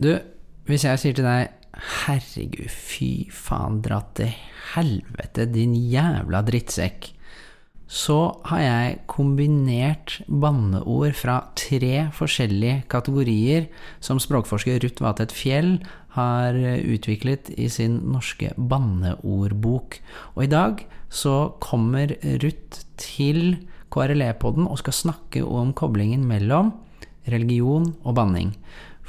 Du, hvis jeg sier til deg Herregud, fy faen, dra til helvete, din jævla drittsekk. Så har jeg kombinert banneord fra tre forskjellige kategorier som språkforsker Ruth Vatet Fjell har utviklet i sin norske banneordbok. Og i dag så kommer Ruth til KRLE-podden og skal snakke om koblingen mellom religion og banning.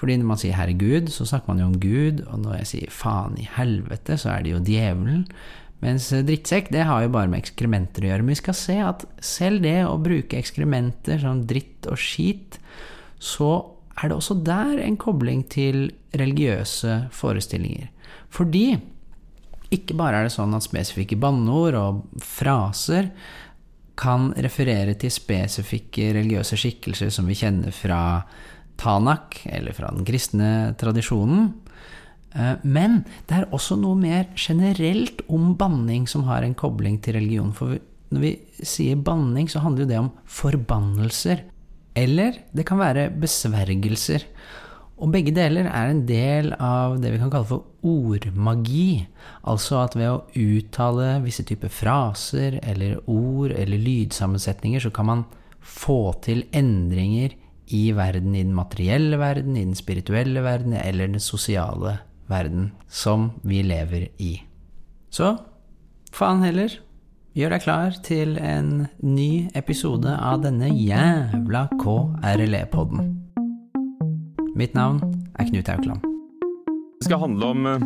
Fordi når man sier 'herregud', så snakker man jo om Gud, og når jeg sier 'faen i helvete', så er det jo djevelen. Mens drittsekk, det har jo bare med ekskrementer å gjøre. Men vi skal se at selv det å bruke ekskrementer som dritt og skit, så er det også der en kobling til religiøse forestillinger. Fordi ikke bare er det sånn at spesifikke banneord og fraser kan referere til spesifikke religiøse skikkelser som vi kjenner fra Tanak, eller fra den kristne tradisjonen. Eh, men det er også noe mer generelt om banning som har en kobling til religion. For når vi sier banning, så handler jo det om forbannelser. Eller det kan være besvergelser. Og begge deler er en del av det vi kan kalle for ordmagi. Altså at ved å uttale visse typer fraser eller ord eller lydsammensetninger, så kan man få til endringer i verden, i den materielle verden, i den spirituelle verden eller den sosiale verden som vi lever i. Så faen heller, gjør deg klar til en ny episode av denne jævla KRLE-podden. Mitt navn er Knut Haukland. Det skal handle om eh,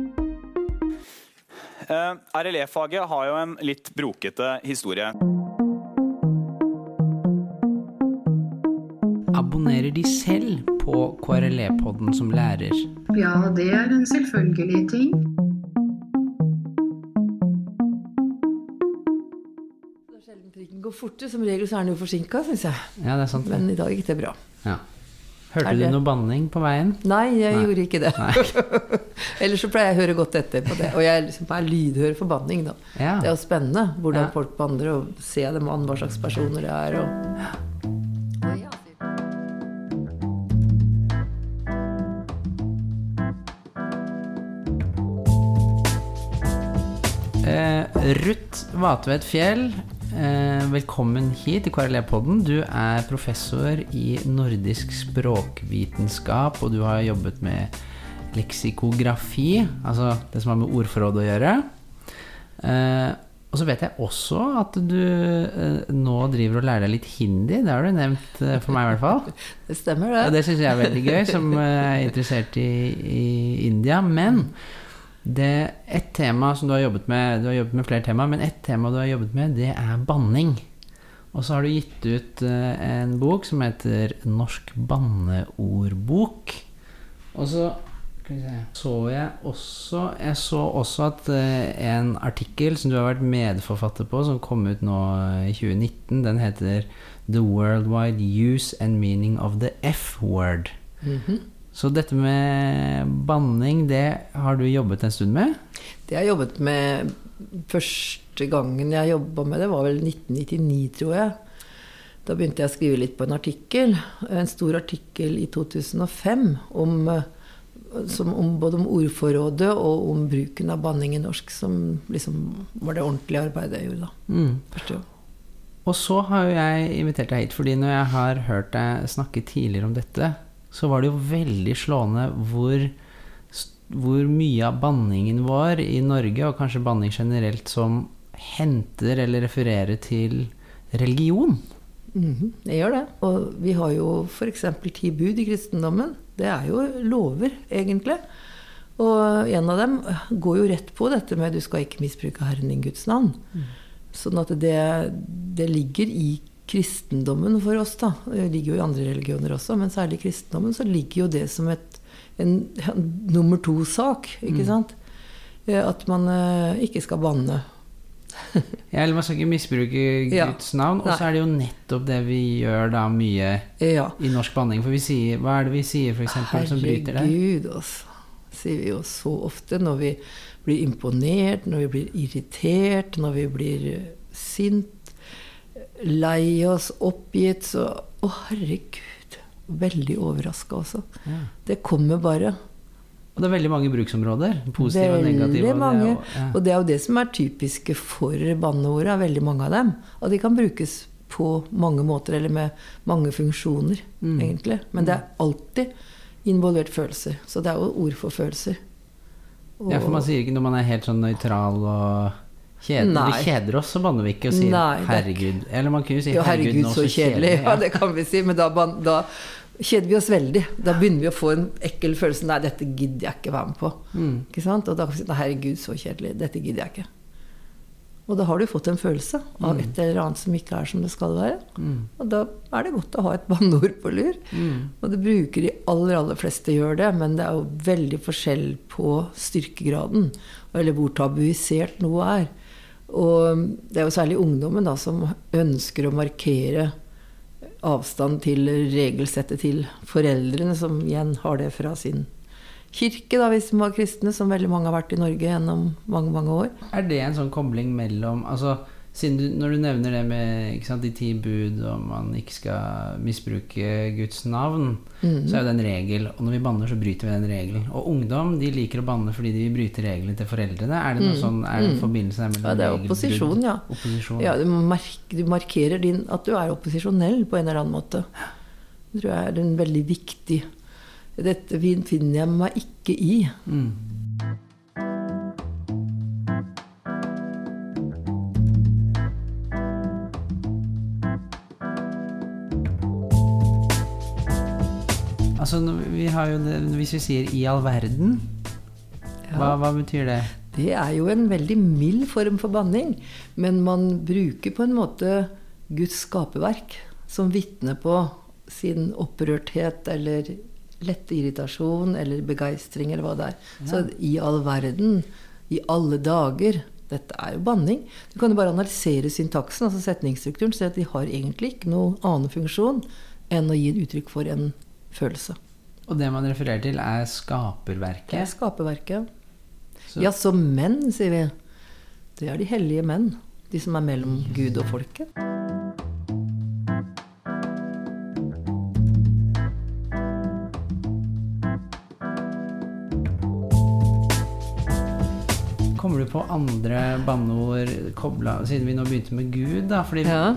Eh, RLE-faget har jo en litt brokete historie. Abonnerer de selv på KRLE-podden som lærer? Ja, det er en selvfølgelig ting. Trikken går fortere. Som regel så er den jo forsinka, syns jeg. Ja, det er sant. Men i dag gikk det bra. Ja. Hørte du noe banning på veien? Nei, jeg Nei. gjorde ikke det. Ellers så pleier jeg å høre godt etter på det. Og jeg liksom er lydhør for banning, da. Ja. Det er jo spennende hvordan Ja. folk banner, og se dem an, hva slags personer det er. Og... Eh, Ruth Vatvedt Fjell, velkommen hit til KRLE-podden. Du er professor i nordisk språkvitenskap, og du har jobbet med leksikografi, altså det som har med ordforråd å gjøre. Eh, og så vet jeg også at du eh, nå driver og lærer deg litt hindi. Det har du nevnt eh, for meg, i hvert fall. Det stemmer, Ja, det. det syns jeg er veldig gøy, som eh, er interessert i, i India. Men det et tema som du har jobbet med Du har jobbet med flere tema, men ett tema du har jobbet med, det er banning. Og så har du gitt ut eh, en bok som heter Norsk banneordbok. Og så så jeg også Jeg så også at eh, en artikkel som du har vært medforfatter på, som kom ut nå eh, i 2019, den heter The Worldwide Use and Meaning of the F-Word. Mhm. Så dette med banning, det har du jobbet en stund med? Det jeg jobbet med første gangen jeg jobba med det, var vel 1999, tror jeg. Da begynte jeg å skrive litt på en artikkel. En stor artikkel i 2005 om, som, om både om ordforrådet og om bruken av banning i norsk, som liksom var det ordentlige arbeidet jeg gjorde da. Mm. Første gang. Og så har jo jeg invitert deg hit, fordi når jeg har hørt deg snakke tidligere om dette, så var det jo veldig slående hvor, hvor mye av banningen vår i Norge, og kanskje banning generelt, som henter eller refererer til religion. Mhm, det gjør det. Og vi har jo f.eks. ti bud i kristendommen. Det er jo lover, egentlig. Og en av dem går jo rett på dette med 'du skal ikke misbruke Herren din Guds navn'. Sånn at det, det ligger i kristendommen for oss, da. Det ligger jo i andre religioner også, men særlig i kristendommen så ligger jo det som et en, en nummer to-sak, ikke Mm. sant? Eh, At man eh, ikke skal banne. Ja, eller man skal ikke misbruke Ja. Guds navn. Og så er det jo nettopp det vi gjør da mye Ja. i norsk banning. For vi sier, hva er det vi sier for eksempel som bryter det? Herregud, altså. Sier vi jo så ofte når vi blir imponert, når vi blir irritert, når vi blir eh, sint, lei oss, oppgitt, så Å, herregud. Veldig overraska også. Ja. Det kommer bare. Og det er veldig mange bruksområder. Positive og negative. negative. og det er ja. Og det er jo det som er typiske for banneordet, er veldig mange av dem. At de kan brukes på mange måter, eller med mange funksjoner, Mm. egentlig. Men det er alltid involvert følelser. Så det er jo ord for følelser. Ja, for man sier ikke når man er helt sånn nøytral og Nei. Vi kjeder oss, så banner vi ikke og sier Nei, er 'herregud'. Eller man kunne jo si 'herregud, herregud, nå så kjedelig. Ja, Ja. det kan vi si. Men da, da kjeder vi oss veldig. Da begynner vi å få en ekkel følelse. Nei, dette gidder jeg ikke være med på. Mm. Ikke sant? Og da kan vi si nei, herregud, så kjedelig. Dette gidder jeg ikke. Og da har du fått en følelse av et eller annet som ikke er som det skal være. Mm. Og da er det godt å ha et banneord på lur. Mm. Og det bruker de aller, aller fleste gjør det, men det er jo veldig forskjell på styrkegraden. Eller hvor tabuisert noe er. Og det er jo særlig ungdommen da, som ønsker å markere avstand til regelsettet til foreldrene, som igjen har det fra sin kirke, da, hvis de var kristne, som veldig mange har vært i Norge gjennom mange, mange år. Er det en sånn kobling mellom altså, du, Når du nevner det med sant, de ti bud og man ikke skal misbruke Guds navn, mm. så er jo det en regel. Og når vi banner, så bryter vi den regelen. Og ungdom de liker å banne fordi de vil bryte reglene til foreldrene. Er det noe mm. sånn, er det en Mhm. forbindelse mellom Ja, det er opposisjon, ja. Opposisjon. Ja, du, mark du markerer din, at du er opposisjonell på en eller annen måte. Det tror jeg er en veldig viktig Dette finner jeg meg ikke i. Mm. Altså, vi har jo hvis vi sier 'i all verden', hva, hva betyr det? Det er jo en veldig mild form for banning. Men man bruker på en måte Guds skaperverk som vitne på sin opprørthet eller lette irritasjon eller begeistring eller hva det er. Så i all verden, i alle dager Dette er jo banning. Du kan jo bare analysere syntaksen, altså setningsstrukturen, se at de har egentlig ikke noen annen funksjon enn å gi en uttrykk for en følelse. Og det man refererer til, er skaperverket? Det er skaperverket. Så- Ja, så menn, sier vi. Det er de hellige menn. De som er mellom Gud og folket. Kommer du på andre banneord kobla Siden vi nå begynte med Gud, da. Fordi, Ja.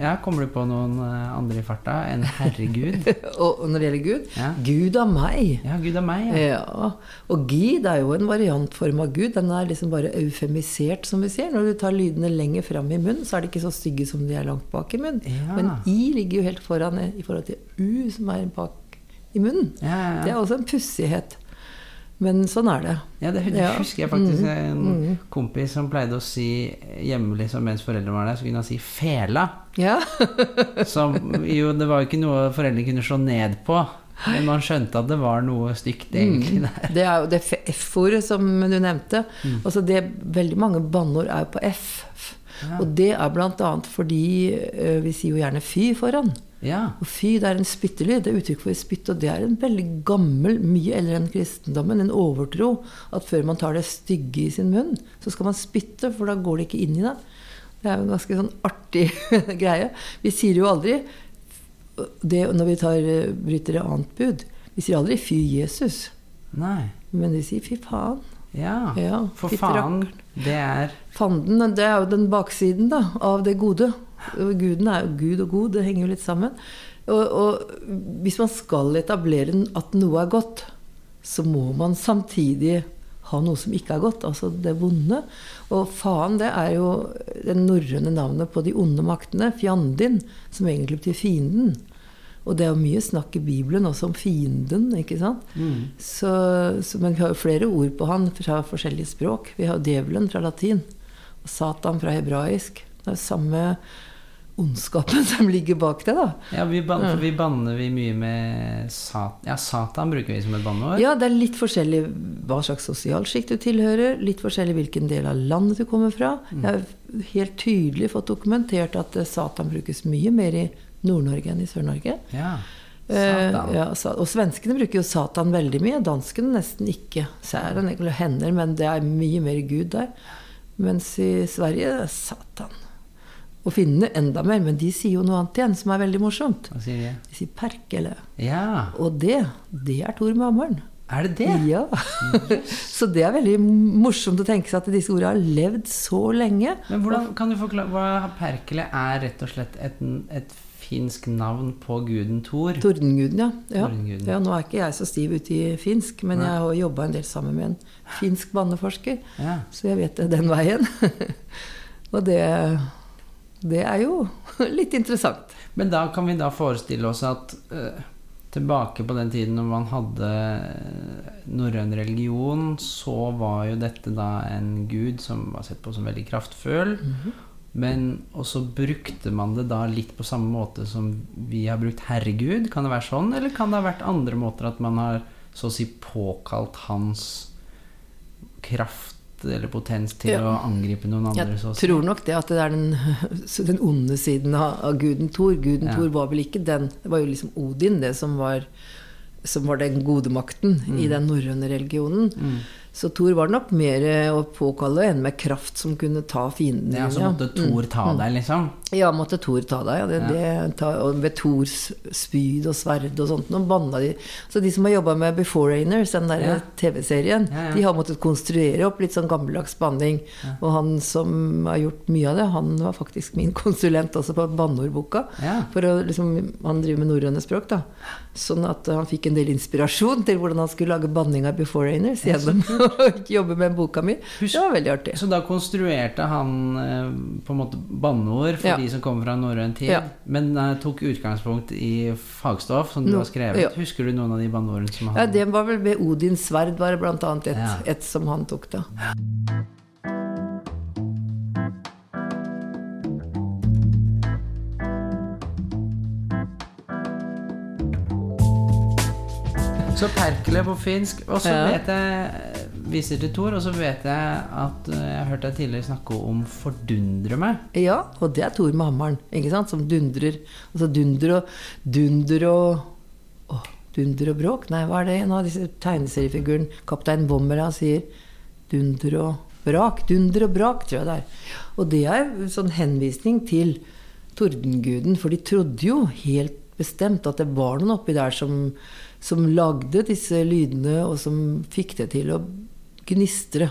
Ja, kommer du på noen eh, andre i farta enn herregud? Og når det gjelder Gud Ja. Gud av meg. Ja, Gud er meg, ja. Ja. Og Gid er jo en variantform av Gud. Den er liksom bare eufemisert, som vi sier. Når du tar lydene lenger fram i munnen, så er de ikke så stygge som de er langt bak i munnen. Ja. Men I ligger jo helt foran i forhold til U, som er bak i munnen. Det er også en pussighet. Men sånn er det. Ja, det, Ja. husker jeg faktisk Mhm. en Mhm. kompis som pleide å si hjemme liksom, mens foreldrene var der, så kunne han si 'fela'. Ja. Som jo, det var jo ikke noe foreldrene kunne slå ned på. Men man skjønte at det var noe stygt egentlig der. Det er jo det F-ordet som du nevnte. Mm. Altså det, veldig mange banneord er jo på F. Og det er bl.a. fordi eh, vi sier jo gjerne fy foran. Ja. Og fy det er en spyttelyd. Det er uttrykk for spytt. Og det er en veldig gammel, mye eldre enn kristendommen, en overtro. At før man tar det stygge i sin munn, så skal man spytte, for da går det ikke inn i deg. Det er jo en ganske sånn artig greie. Vi sier jo aldri det når vi tar, bryter et annet bud. Vi sier aldri 'fy Jesus', Nei. men vi sier 'fy faen'. Ja. Ja, For faen, det er Fanden, det er jo den baksiden da, av det gode. Guden er jo Gud og god, det henger jo litt sammen. Og, og hvis man skal etablere at noe er godt, så må man samtidig ha noe som ikke er godt, altså det vonde. Og faen, det er jo det norrøne navnet på de onde maktene, fjandin, som egentlig betyr fienden. Og det er jo mye snakk i Bibelen også om fienden, ikke sant? Så, så, men vi har jo flere ord på han fra forskjellige språk. Vi har jo djevelen fra latin, og Satan fra hebraisk. Det er jo samme ondskapen som ligger bak det, da. Ja, vi, ban for vi banner vi mye med sat Ja, Satan bruker vi som et banneord. Ja, det er litt forskjellig hva slags sosialsjikt du tilhører. Litt forskjellig hvilken del av landet du kommer fra. Jeg har helt tydelig fått dokumentert at eh, Satan brukes mye mer i Nord-Norge enn i Sør-Norge. Ja. Eh, Satan. ja, og svenskene bruker jo Satan veldig mye. Danskene nesten ikke. Særen eller hender, men det er mye mer Gud der. Mens i Sverige er Satan. Og finnene enda mer, men de sier jo noe annet igjen som er veldig morsomt. Hva sier de? De sier perkele. Ja. Og det, det er Tor med hammeren. Er det det? Ja. Så det er veldig morsomt å tenke seg at disse ordene har levd så lenge. Men hvordan kan du forklare hva Perkele er rett og slett et, et finsk navn på guden Thor? Tordenguden, ja. ja. Tordenguden. ja. Nå er ikke jeg så stiv ute i finsk, men jeg har jobba en del sammen med en finsk banneforsker. Ja. Så jeg vet det den veien. Og det, det er jo litt interessant. Men da kan vi da forestille oss at uh, tilbake på den tiden når man hadde eh, norrøn religion, så var jo dette da en gud som var sett på som veldig kraftfull. Men også brukte man det da litt på samme måte som vi har brukt herregud. Kan det være sånn, eller kan det ha vært andre måter at man har så å si påkalt hans kraft eller potens til Ja. å angripe noen andre? Jeg tror nok det at det er den, den onde siden av, av guden Thor. Guden Ja. Thor var vel ikke den Det var jo liksom Odin, det som var, som var den gode makten i den norrøne religionen. Så Thor var nok mer å påkalle enn med kraft som kunne ta fiendene Ja, så måtte Thor ta deg, liksom? Ja, måtte Thor ta deg. Ja. Det. Det, ta, og ved Thors spyd og sverd og sånt. Banna de. Så de som har jobba med Before Rainers, den der Ja. TV-serien, Ja, de har måttet konstruere opp litt sånn gammeldags banning. Og han som har gjort mye av det, han var faktisk min konsulent også på banneordboka. For å, liksom, han driver med norrøne språk, da. Sånn at han fikk en del inspirasjon til hvordan han skulle lage banning av Rainers gjennom jobbe med boka mi. Det var veldig artig. Så da konstruerte han eh, på en måte banneord for Ja. de som kommer fra norrøn tid, Ja. men eh, tok utgangspunkt i fagstoff som du No, har skrevet. ja. Husker du noen av de banneordene som han Ja, det var vel med Odins sverd, var det blant annet et, et som han tok, da. Så Perkele på finsk. Og så Ja. vet jeg Viser til Tor, og så vet jeg at eh, jeg har hørt deg tidligere snakke om 'fordundre meg'. Ja, og det er Tor med hammeren, ikke sant? Som dundrer. Altså dunder og Dunder og å, dunder og bråk? Nei, hva er det en av disse tegneseriefigurene Kaptein Bommer sier? Dunder og brak. Dunder og brak, tror jeg det er. Og det er en sånn henvisning til tordenguden, for de trodde jo helt bestemt at det var noen oppi der som, som lagde disse lydene, og som fikk det til å gnistre.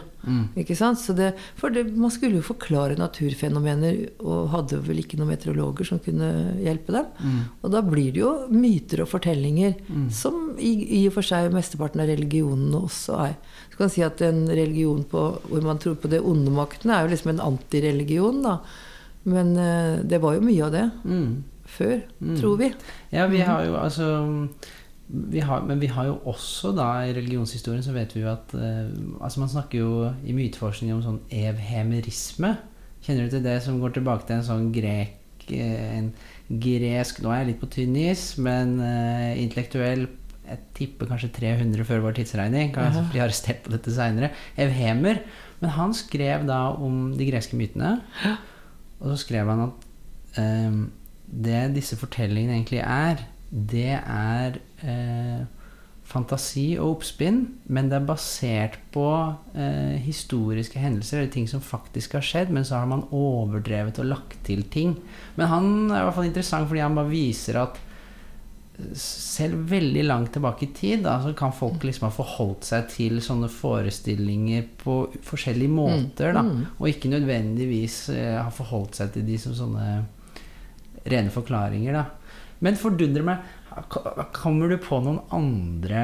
Ikke sant? Så det, for det, man skulle jo forklare naturfenomener, og hadde vel ikke noen meteorologer som kunne hjelpe dem. Og da blir det jo myter og fortellinger, som i, i og for seg mesteparten av religionene også er. Så kan man si at en religion på, hvor man tror på det onde maktene, er jo liksom en antireligion, da. Men eh, det var jo mye av det før, tror vi. Ja, vi har jo altså vi har, Men vi har jo også da i religionshistorien så vet vi jo at eh, Altså Man snakker jo i myteforskning om sånn evhemerisme. Kjenner du til det som går tilbake til en sånn grek eh, En gresk Nå er jeg litt på tynn is, men eh, intellektuell Jeg tipper kanskje 300 før vår tidsregning. Kan ja. bli arrestert på dette seinere. Evhemer. Men han skrev da om de greske mytene. Og så skrev han at eh, det disse fortellingene egentlig er, det er eh, fantasi og oppspinn, men det er basert på eh, historiske hendelser, eller ting som faktisk har skjedd, men så har man overdrevet og lagt til ting. Men han er i hvert fall interessant fordi han bare viser at selv veldig langt tilbake i tid da, så kan folk liksom ha forholdt seg til sånne forestillinger på forskjellige måter. Da, og ikke nødvendigvis eh, ha forholdt seg til de som sånne rene forklaringer. Da. Men fordundrer meg Kommer du på noen andre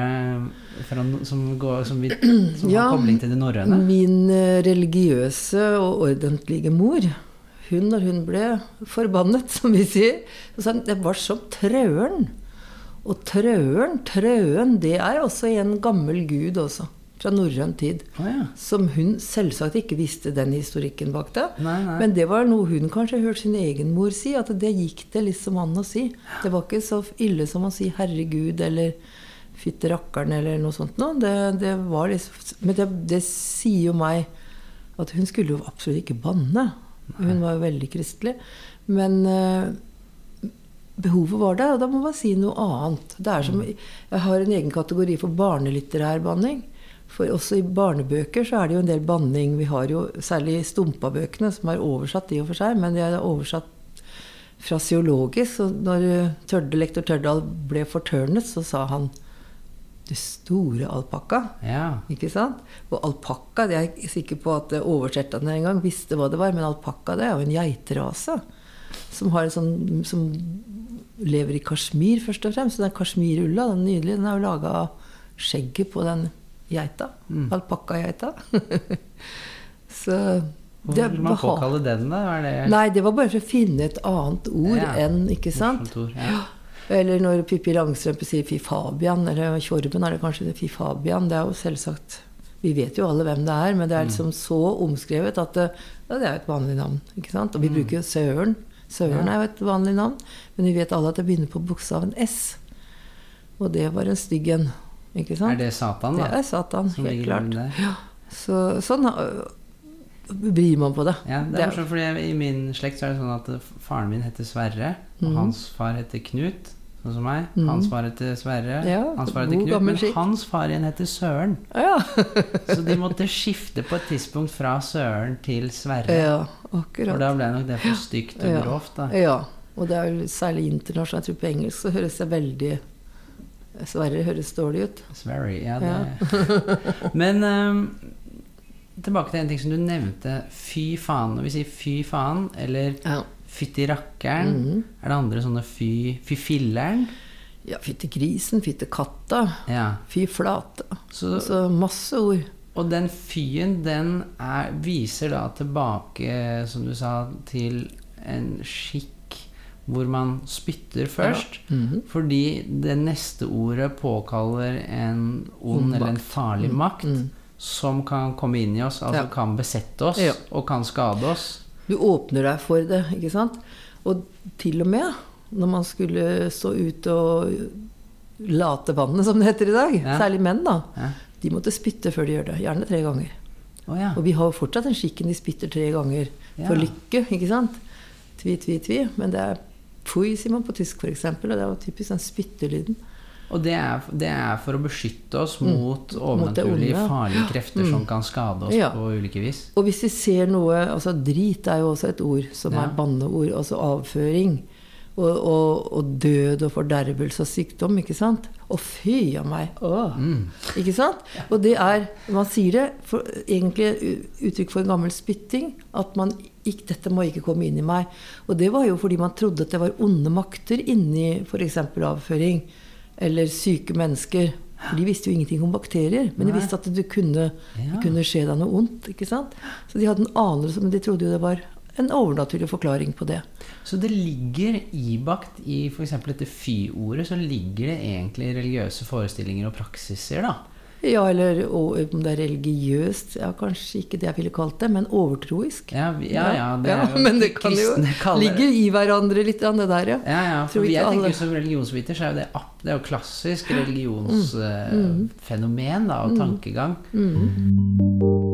no- som, går, som, vi, som Ja. har kobling til det norrøne? Min eh, religiøse og ordentlige mor, hun når hun ble forbannet, som vi sier, så sa hun det var som trøen. Og trøen, trøen, det er også en gammel gud også. Fra norrøn tid. Oh, ja. Som hun selvsagt ikke visste den historikken bak det. Nei, nei. Men det var noe hun kanskje hørte sin egen mor si, at det gikk det liksom an å si. Det var ikke så ille som å si 'herregud' eller 'fytte rakkeren' eller noe sånt noe. Det, det var liksom Men det, det sier jo meg at hun skulle jo absolutt ikke banne. Hun var jo veldig kristelig. Men uh, behovet var der, og da må man si noe annet. Det er som, jeg har en egen kategori for barnelitterær banning. For også i barnebøker så er det jo en del banning. Vi har jo særlig Stumpa-bøkene, som er oversatt i og for seg, men de er oversatt frasiologisk. Og når Tørde, lektor Tørdal ble fortørnet, så sa han det store alpakka. Ja. Ikke sant? Og alpakka, det er jeg ikke sikker på at oversetterne en gang visste hva det var, men alpakka det er jo en geiterase. Som, har en sånn, som lever i Kashmir, først og fremst. Så den kasjmirulla, den nydelige, den er jo laga av skjegget på den geita. Mm. Alpakkageita. så Hvorfor vil man påkalle den, da? Det Nei, det var bare for å finne et annet ord Ja. enn Ikke sant? ord? Ja. Eller når Pippi Langstrømpe sier Fy Fabian, eller Tjorven er det kanskje det Fy Fabian. Det er jo selvsagt Vi vet jo alle hvem det er, men det er liksom så omskrevet at det, ja, det er et vanlig navn. ikke sant? Og vi bruker jo Søren. Søren er jo et vanlig navn, men vi vet alle at det begynner på bokstaven S. Og det var en stygg en. Er det Satan, da? Det er Satan, Som helt klart. Ja. Så sånn bryr man på det. Ja, det er morsomt, fordi I min slekt så er det sånn at faren min heter Sverre, og mm. hans far heter Knut, sånn som meg. Mhm. Hans far heter Sverre, Ja, hans far heter Knut, men hans far igjen heter Søren. Ja. Så de måtte skifte på et tidspunkt fra Søren til Sverre. Ja, For da ble nok det for stygt og Ja. grovt. da. Ja. Og det er jo særlig internasjonalt. Jeg tror på engelsk så høres det veldig Sverre høres dårlig ut. Sverre, ja, det Men um, tilbake til en ting som du nevnte. Fy faen. Når vi sier fy faen, eller Ja. fytti rakkeren, Mhm. er det andre sånne fy, fy filleren? Ja, fytti grisen, fytti katta, Ja. fy flate. Så, Så masse ord. og den fyen, den er, viser da tilbake, som du sa, til en skikk hvor man spytter først. Mhm. Fordi det neste ordet påkaller en ond eller en farlig makt Mm. som kan komme inn i oss, altså Ja. kan besette oss Ja. og kan skade oss. Du åpner deg for det, ikke sant? Og til og med når man skulle stå ute og late vannet, som det heter i dag, Ja. særlig menn, da, Ja. de måtte spytte før de gjør det. Gjerne tre ganger. Oh, ja. Og vi har jo fortsatt den skikken de spytter tre ganger for lykke, ikke sant? Tvi, tvi, tvi. Men det er pfui, sier man på tysk f.eks., og det var typisk den spyttelyden. Og det er, det er for å beskytte oss Mm. mot mm, overnaturlige, farlige krefter Mm. som kan skade oss Ja. på ulike vis. Og hvis vi ser noe altså Drit er jo også et ord som Ja. er banneord. Altså avføring. Og, og, og død og fordervelse og sykdom, ikke sant? Og fy a meg! Åh. Mm. Ikke sant? Og det er Man sier det for, egentlig uttrykk for en gammel spytting. At man ikke, 'Dette må ikke komme inn i meg'. Og det var jo fordi man trodde at det var onde makter inni f.eks. avføring. Eller syke mennesker. For de visste jo ingenting om bakterier. Men de visste at det kunne, det kunne skje deg noe ondt. ikke sant? Så de hadde en anelse, men de trodde jo det var en overnaturlig forklaring på det. Så det ligger ibakt i f.eks. dette fy-ordet, så ligger det egentlig religiøse forestillinger og praksiser, da. Ja, eller og, om det er religiøst Ja, kanskje ikke det jeg ville kalt det, men overtroisk. Ja, ja, ja, det er jo men det kan jo ligge i hverandre litt, det der, ja. Ja, ja, for jeg tenker Som religionsviter så er jo det, det er jo klassisk Mm. religionsfenomen da, og tankegang. Og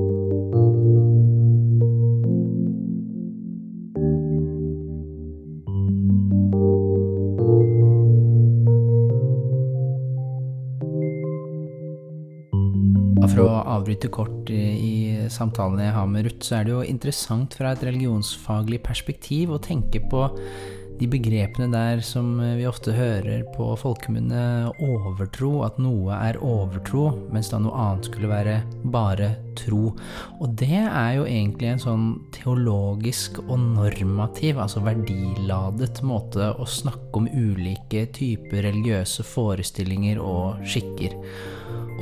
avbryte kort i, samtalene jeg har med Ruth, så er det jo interessant fra et religionsfaglig perspektiv å tenke på de begrepene der som vi ofte hører på folkemunne overtro, at noe er overtro, mens da noe annet skulle være bare tro. Og det er jo egentlig en sånn teologisk og normativ, altså verdiladet måte å snakke om ulike typer religiøse forestillinger og skikker.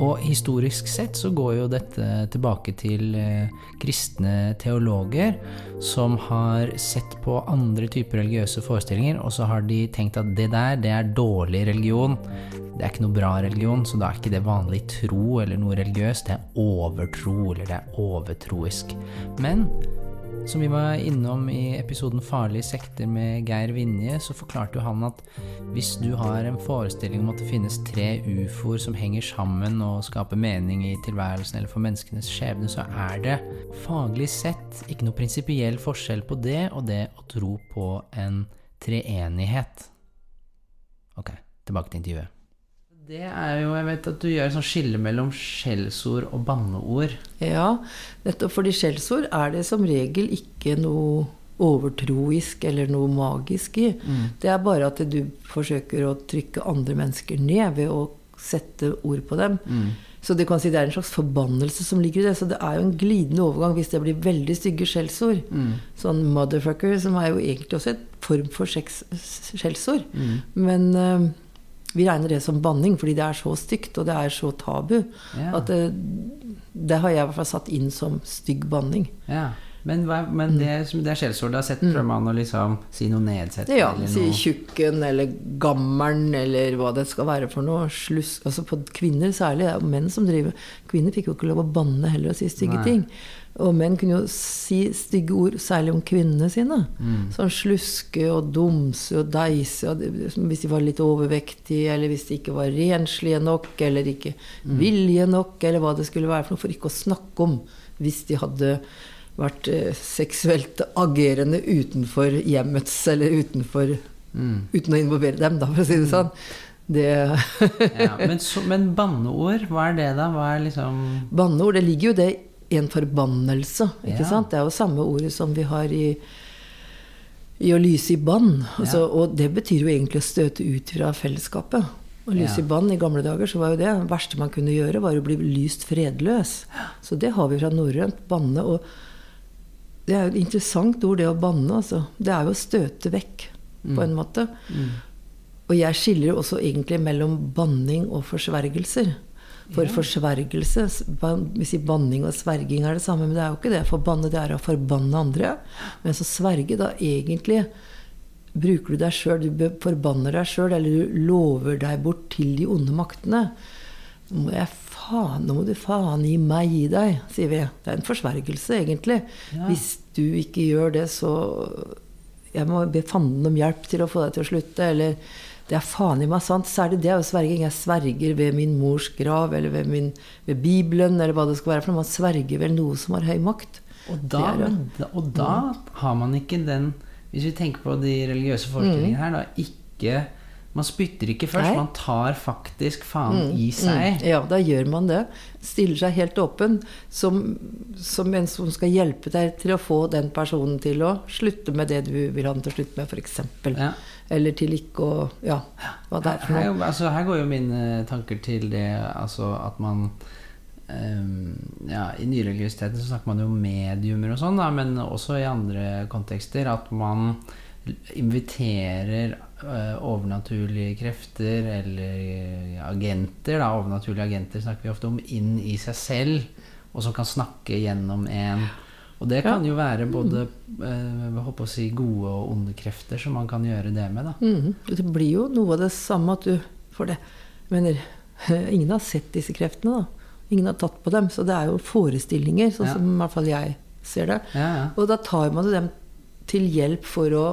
Og historisk sett så går jo dette tilbake til eh, kristne teologer som har sett på andre typer religiøse forestillinger, og så har de tenkt at det der, det er dårlig religion. Det er ikke noe bra religion, så da er ikke det vanlig tro eller noe religiøst. Det er overtro, eller det er overtroisk. Men som vi var innom i episoden Farlige sekter med Geir Vinje, så forklarte jo han at hvis du har en forestilling om at det finnes tre ufoer som henger sammen og skaper mening i tilværelsen eller for menneskenes skjebne, så er det faglig sett ikke noe prinsipiell forskjell på det og det å tro på en treenighet. Ok, tilbake til intervjuet. Det er jo, Jeg vet at du gjør et sånt skille mellom skjellsord og banneord. Ja, nettopp fordi skjellsord er det som regel ikke noe overtroisk eller noe magisk i. Mm. Det er bare at du forsøker å trykke andre mennesker ned ved å sette ord på dem. Mm. Så du kan si det er en slags forbannelse som ligger i det. Så det er jo en glidende overgang hvis det blir veldig stygge skjellsord. Mm. Sånn motherfucker, som er jo egentlig også et form for skjellsord. Mm. Men eh, vi regner det som banning fordi det er så stygt, og det er så tabu. Ja. At det, det har jeg i hvert fall satt inn som stygg banning. Ja. Men, hva, men det, det er skjellsord du har sett, prøver man å liksom si noe nedsettende? Ja, si tjukken eller gammelen eller hva det skal være for noe. Sluss, altså på kvinner særlig. Det er jo menn som driver Kvinner fikk jo ikke lov å banne heller og si stygge Nei. ting. Og menn kunne jo si stygge ord særlig om kvinnene sine. Mm. Sånn sluske og dumse og deise. Hvis de var litt overvektige, eller hvis de ikke var renslige nok, eller ikke Mm. vilje nok, eller hva det skulle være for noe. For ikke å snakke om hvis de hadde vært eh, seksuelt agerende utenfor hjemmets, eller utenfor Mm. Uten å involvere dem, da, for å si det sånn. Det ja, men, så, men banneord, hva er det da? Hva er liksom Banneord, det ligger jo det i en forbannelse. ikke Ja. sant? Det er jo samme ordet som vi har i, i å lyse i bann. Altså, Og det betyr jo egentlig å støte ut fra fellesskapet. Å lyse Ja. i bann i gamle dager, så var jo det det verste man kunne gjøre, var å bli lyst fredløs. Så det har vi fra norrønt. Banne. Og det er jo et interessant ord, det å banne. Altså. Det er jo å støte vekk, på en måte. Og jeg skiller jo også egentlig mellom banning og forsvergelser. For forsvergelse ban- Vi sier banning og sverging er det samme, men det er jo ikke det. Forbanne, det er å forbanne andre. Men så sverge, da egentlig bruker du deg sjøl, du forbanner deg sjøl, eller du lover deg bort til de onde maktene. Nå må jeg faen, nå må du faen gi meg gi deg, sier vi. Det er en forsvergelse, egentlig. Hvis du ikke gjør det, så Jeg må be fanden om hjelp til å få deg til å slutte, eller det er faen i meg sant. Særlig det er jo sverging. Jeg sverger ved min mors grav, eller ved, min, ved Bibelen, eller hva det skal være. For man sverger vel noe som har høy makt. Og da, er det. og da har man ikke den Hvis vi tenker på de religiøse forestillingene her, da ikke Man spytter ikke først, Nei. man tar faktisk faen i seg. Mm, ja, da gjør man det. Stiller seg helt åpen som, som en som skal hjelpe deg til å få den personen til å slutte med det du vil ha den til å slutte med, f.eks. Ja. Eller til ikke å Ja, hva det er for Her, noe. altså, her går jo mine tanker til det altså at man ehm, ja, I nyreligiøsiteten så snakker man jo om mediumer og sånn, da, men også i andre kontekster. At man inviterer eh, overnaturlige krefter eller agenter, da, overnaturlige agenter snakker vi ofte om, inn i seg selv, og som kan snakke gjennom en. Og det kan jo være både eh, håper å si, gode og onde krefter som man kan gjøre det med. da. Mm. Det blir jo noe av det samme at du får det. Mener, ingen har sett disse kreftene, da. Ingen har tatt på dem. Så det er jo forestillinger, sånn Ja. som i hvert fall jeg ser det. Ja, ja. Og da tar man dem til hjelp for å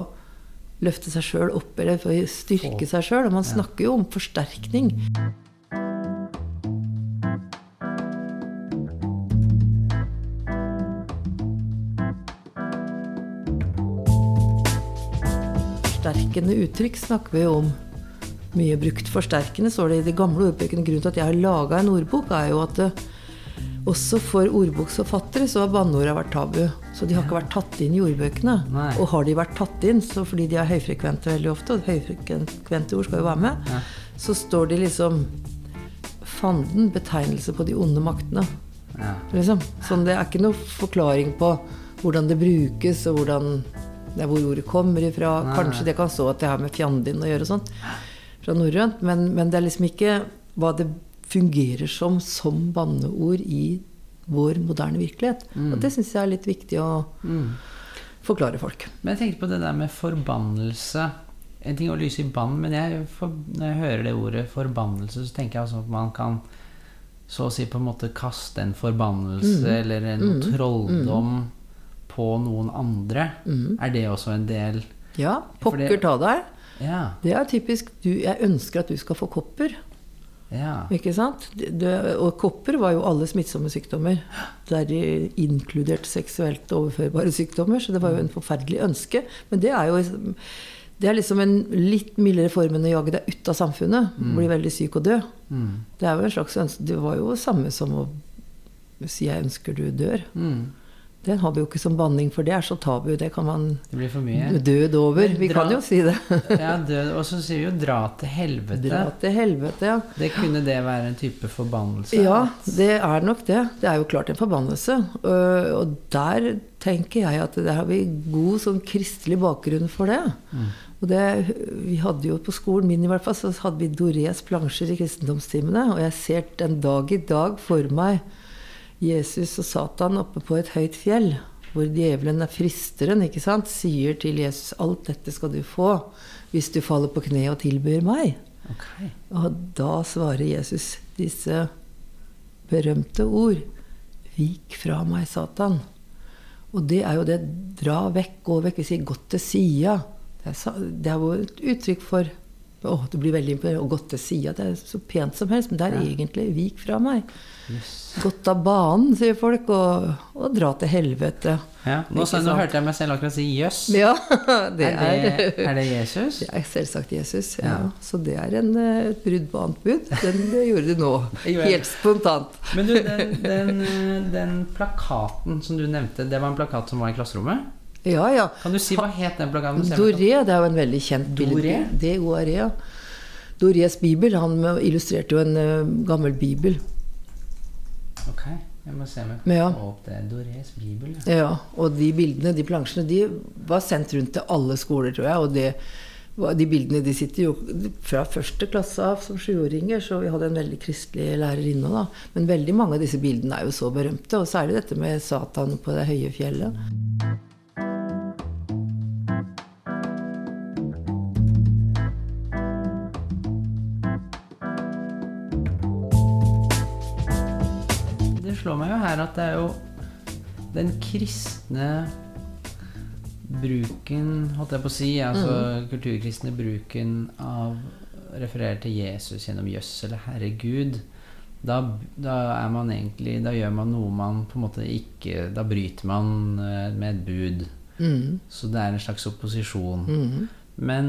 løfte seg sjøl opp, eller for å styrke seg sjøl. Og man snakker jo om forsterkning. Forsterkende uttrykk snakker vi om. Mye brukt forsterkende, står det i de gamle ordbøkene. Grunnen til at jeg har laga en ordbok, er jo at det, også for ordboksforfattere så har banneorda vært tabu. Så de har ikke vært tatt inn i ordbøkene. Nei. Og har de vært tatt inn, så fordi de er høyfrekvente veldig ofte, og høyfrekvente ord skal jo være med, så står de liksom Fanden, betegnelse på de onde maktene. Ja. Liksom. Sånn, det er ikke noe forklaring på hvordan det brukes, og hvordan, det er hvor ordet kommer ifra. Nei, Kanskje det kan stå at det har med fjandin å gjøre og sånt, fra norrønt, men, men det er liksom ikke hva det fungerer som som banneord i vår moderne virkelighet. Mm. Og det syns jeg er litt viktig å forklare folk. Men jeg tenkte på det der med forbannelse. En ting å lyse i bann, men jeg, for, når jeg hører det ordet forbannelse, så tenker jeg altså at man kan så å si på en måte kaste en forbannelse Mm. eller en Mm. trolldom på noen andre. Er det også en del Ja, pokker ta deg. Ja. Det er typisk du, Jeg ønsker at du skal få kopper. ja. Ikke sant? Det, og kopper var jo alle smittsomme sykdommer. Der inkludert seksuelt overførbare sykdommer. Så det var jo en forferdelig ønske. Men det er jo det er liksom en litt mildere form enn å jage deg ut av samfunnet. Bli veldig syk og dø. Mm. Det er Det var jo samme som å si 'jeg ønsker du dør'. Mm. Den har vi jo ikke som banning, for det er så tabu. Det kan man Det. Død over. Vi dra- kan jo si det. Ja, død. Og så sier vi jo 'dra til helvete'. Dra til helvete, ja. Det kunne det være en type forbannelse? Ja, det er nok det. Det er jo klart en forbannelse. Øh, Og der tenker jeg at der har vi god sånn kristelig bakgrunn for det. Og det, vi hadde jo på skolen min i hvert fall, så hadde vi Dorés plansjer i kristendomstimene. Og jeg ser den dag i dag for meg Jesus og Satan oppe på et høyt fjell. Hvor djevelen er fristeren, ikke sant? Sier til Jesus 'Alt dette skal du få hvis du faller på kne og tilbyr meg'. Ok. Og da svarer Jesus disse berømte ord. Vik fra meg, Satan. Og det er jo det dra vekk, gå vekk. Vi sier 'godt til sida. Det er, det er jo et uttrykk for Å, det blir veldig imponert. Og godt til sida. Det er så pent som helst, men det er egentlig vik fra meg. Gått av banen, sier folk, og, og dra til helvete. Ja, nå, så, nå hørte jeg meg selv akkurat si 'jøss'. Ja, det er, det, er det Jesus? Det er selvsagt Jesus. Ja. Ja. Så det er en, eh, et brudd på annet bud. Den gjorde du nå. Helt spontant. Men du, den, den, eh, den plakaten som du nevnte, det var en plakat som var i klasserommet? Ja, ja. Kan du si hva het den plakaten? Doré, det er jo en veldig kjent Doré? bilde. D-O-R-E, ja. Dorés bibel. Han illustrerte jo en eh, gammel bibel. Ok, jeg må se om jeg Ja. kan få opp det. Dorés bibel, ja. Ja, og de bildene, de plansjene, de var sendt rundt til alle skoler, tror jeg. Og det, de bildene de sitter jo fra første klasse av som sjuåringer, så vi hadde en veldig kristelig lærerinne da. Men veldig mange av disse bildene er jo så berømte, og særlig dette med Satan på det høye fjellet. Slår meg jo her at det er jo den kristne bruken, holdt jeg på å si, altså kulturkristne bruken av refererer referere til Jesus gjennom jøss eller Herregud, da, da er man egentlig Da gjør man noe man på en måte ikke Da bryter man eh, med et bud. Mm. Så det er en slags opposisjon. Mm. Men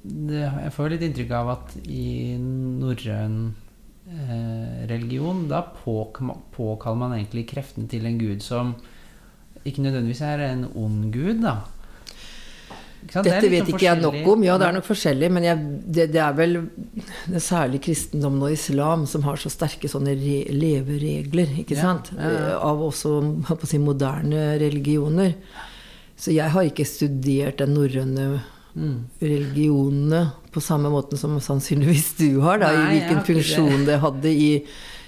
det, jeg får litt inntrykk av at i norrøn religion, da påkaller man egentlig kreftene til en gud som ikke nødvendigvis er en ond gud, da. Dette vet sånn ikke jeg nok om. Ja, det er nok forskjellig, men jeg, det, det er vel det er særlig kristendommen og islam som har så sterke sånne re, leveregler, ikke sant? ja, ja. Eh, Av også si, moderne religioner. Så jeg har ikke studert den norrøne Mm. religionene på samme måten som sannsynligvis du har, da, Nei, i hvilken funksjon det. det hadde i,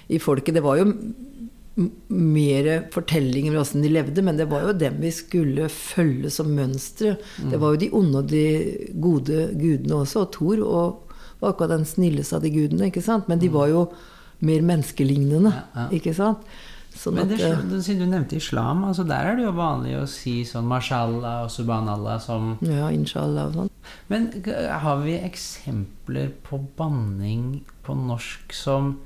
i folket. Det var jo mer fortellinger om åssen de levde, men det var jo dem vi skulle følge som mønstre. Mm. Det var jo de onde og de gode gudene også, og Thor og var akkurat den snilleste av de gudene, ikke sant? Men de var jo mer menneskelignende, Mm. Ja, ja. ikke sant? Sånn Men det, at, siden du nevnte islam, altså der er det jo vanlig å si sånn mashallah og subhanallah som ja, inshallah og sånn. Men har vi eksempler på banning på norsk som